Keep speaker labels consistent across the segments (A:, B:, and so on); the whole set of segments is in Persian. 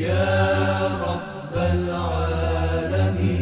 A: يا رب العالمين.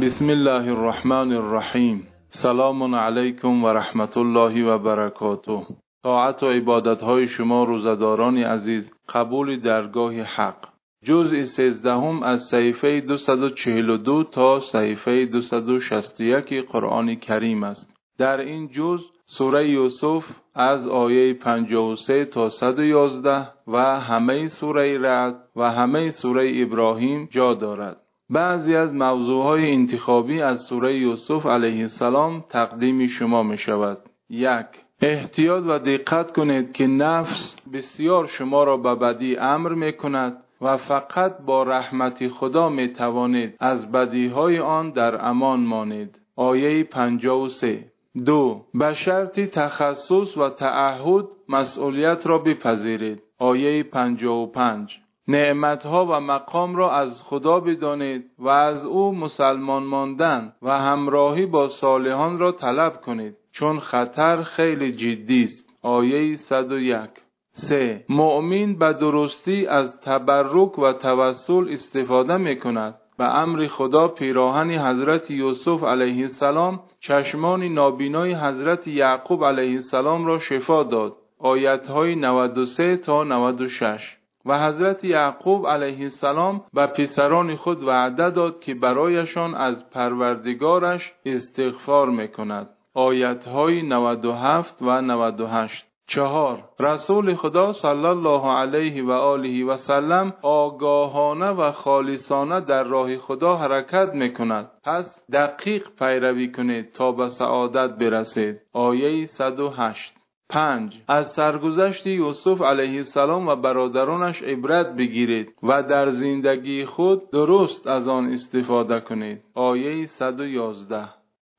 B: بسم الله الرحمن الرحیم. سلام علیکم و رحمت الله و برکاته. طاعت و عبادت های شما روزداران عزیز قبول درگاه حق. جزء سیزدهم از صحیفه 242 تا صحیفه 261 قرآن کریم است. در این جزء سوره یوسف از آیه 53 تا 111 و همه سوره رعد و همه سوره ابراهیم جا دارد. بعضی از موضوعهای انتخابی از سوره یوسف علیه السلام تقدیم شما می شود یک احتیاط و دقت کنید که نفس بسیار شما را به بدی امر می کند و فقط با رحمت خدا می توانید از بدی های آن در امان مانید. آیه 53 دو به شرط تخصص و تعهد مسئولیت را بپذیرید. آیه 55 نعمتها و مقام را از خدا بدانید و از او مسلمان ماندن و همراهی با صالحان را طلب کنید چون خطر خیلی جدی است. آیه 101 3. مؤمن به درستی از تبرک و توسل استفاده می کند به امر خدا پیراهن حضرت یوسف علیه السلام چشمان نابینای حضرت یعقوب علیه السلام را شفا داد. آیت های 93 تا 96 و حضرت یعقوب علیه السلام به پسران خود وعده داد که برایشان از پروردگارش استغفار می‌کند. آیت های 97 و 98 چهار. رسول خدا صلی الله علیه و آله و سلم آگاهانه و خالصانه در راه خدا حرکت می‌کند. پس دقیق پیروی کنید تا به سعادت برسید. آیه 108 پنج. از سرگذشت یوسف علیه السلام و برادرانش عبرت بگیرید و در زندگی خود درست از آن استفاده کنید. آیه 111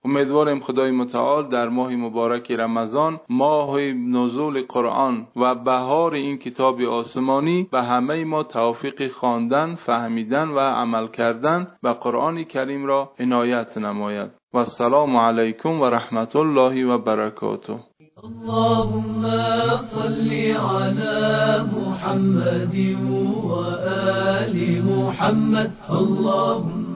B: امیدواریم خدای متعال در ماه مبارک رمضان ماه نزول قرآن و بهار این کتاب آسمانی به همه ما توفیق خواندن، فهمیدن و عمل کردن به قرآن کریم را عنایت نماید. و السلام علیکم و رحمت الله و برکاته.
A: اللهم صل على محمد وآل محمد. اللهم